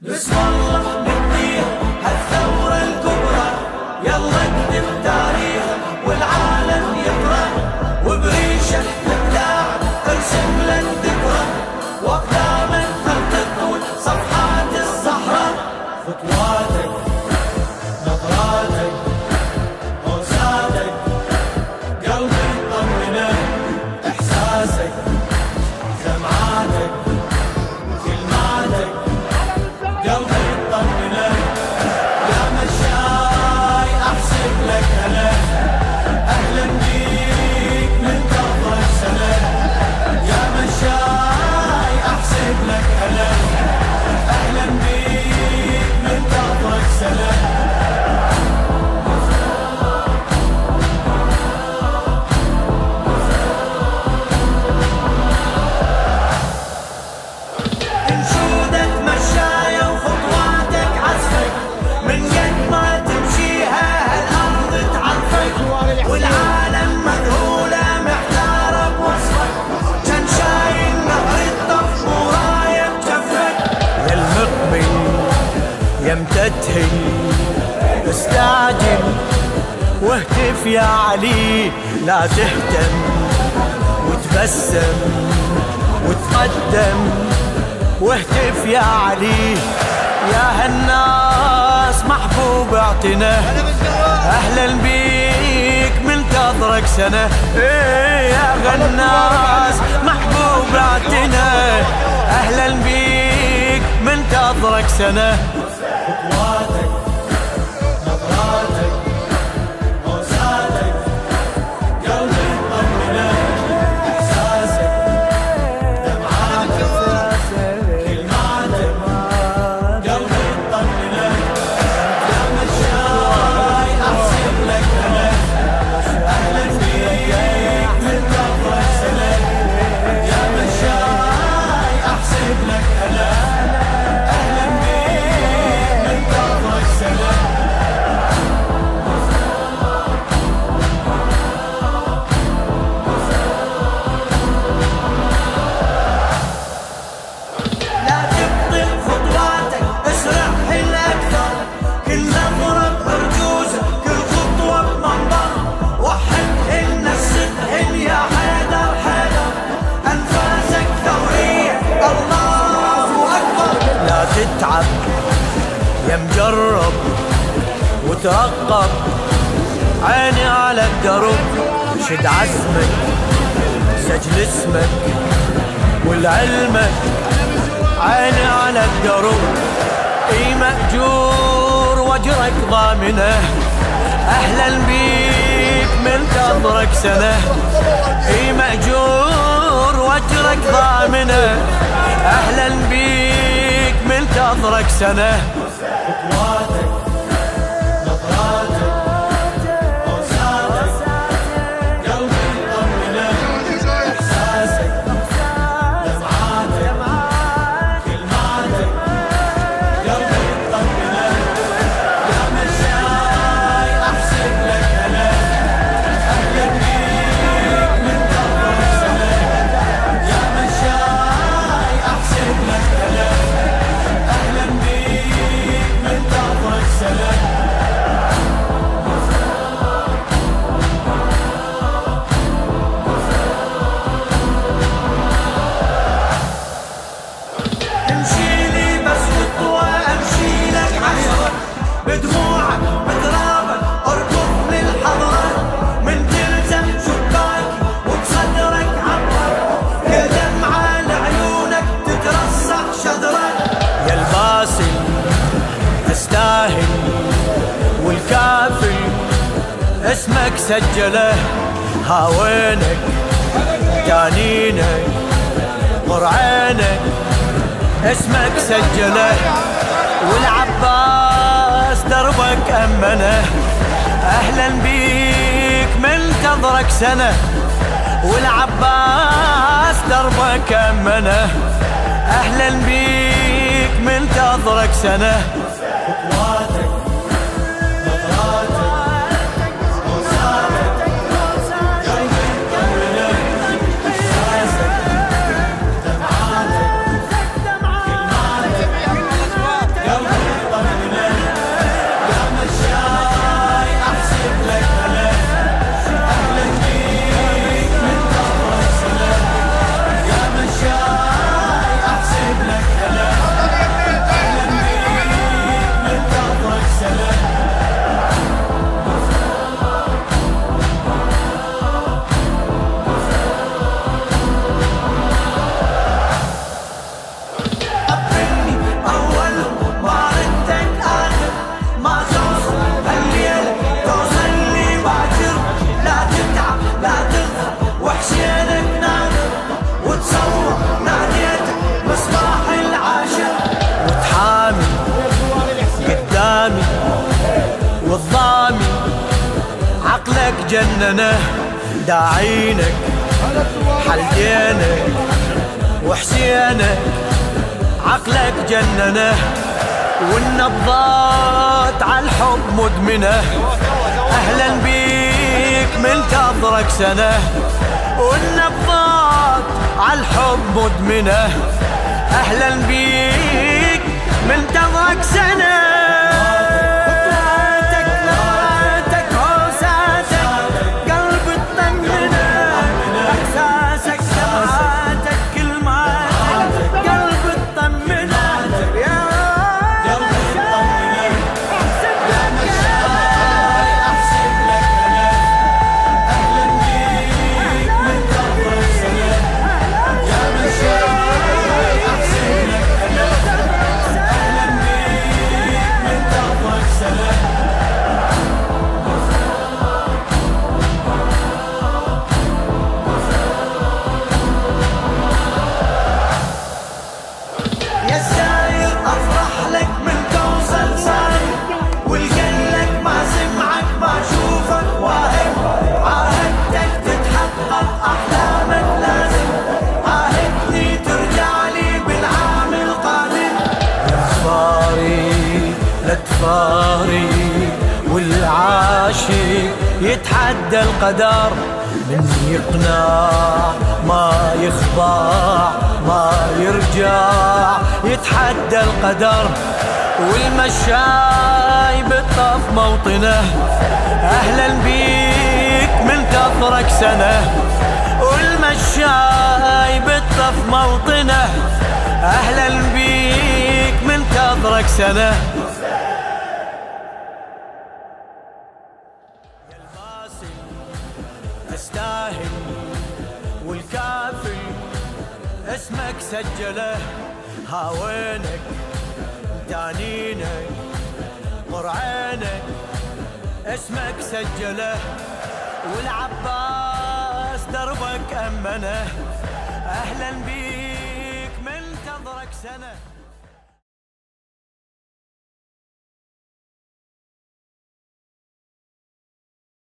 This one, تهم واستعجل واهتف يا علي لا تهتم. وتبسم وتقدم. واهتف يا علي يا هالناس محبوب اعطنا أهلا بيك منتظرك سنة. إيه يا هالناس محبوب اعطنا أهلا بيك عمرك سنة. خطواتك ترقب عيني على الدرب. شد عزمك سجل اسمك ولعلمك عيني على الدرب. إي مأجور واجرك ضامنه أهلا بيك منتظرك سنة. إي مأجور واجرك ضامنه أهلا بيك منتظرك سنة. مسجله ها وينك؟ تانينك قرعينك اسمك سجله. والعباس دربك أمنه. أهلا بيك منتظرك سنة. والعباس دربك أمنه. أهلا بيك منتظرك سنة. جننة داعينك حلقينك وحسينك عقلك جننة والنبضات على الحب مدمنة. أهلا بيك منتظرك سنة. والنبضات على الحب مدمنة. أهلا بيك والعاشق يتحدى القدر من يقنع ما يخضع ما يرجع. يتحدى القدر والمشاي بالطف موطنه. أهلا بيك منتظرك سنة. والمشاي بالطف موطنه. أهلا بيك منتظرك سنة. تستاهل والكافل اسمك سجله. هاوينك دانينك؟ قرعينك؟ اسمك سجله. والعباس دربك أمنه. أهلا بيك منتظرك سنة.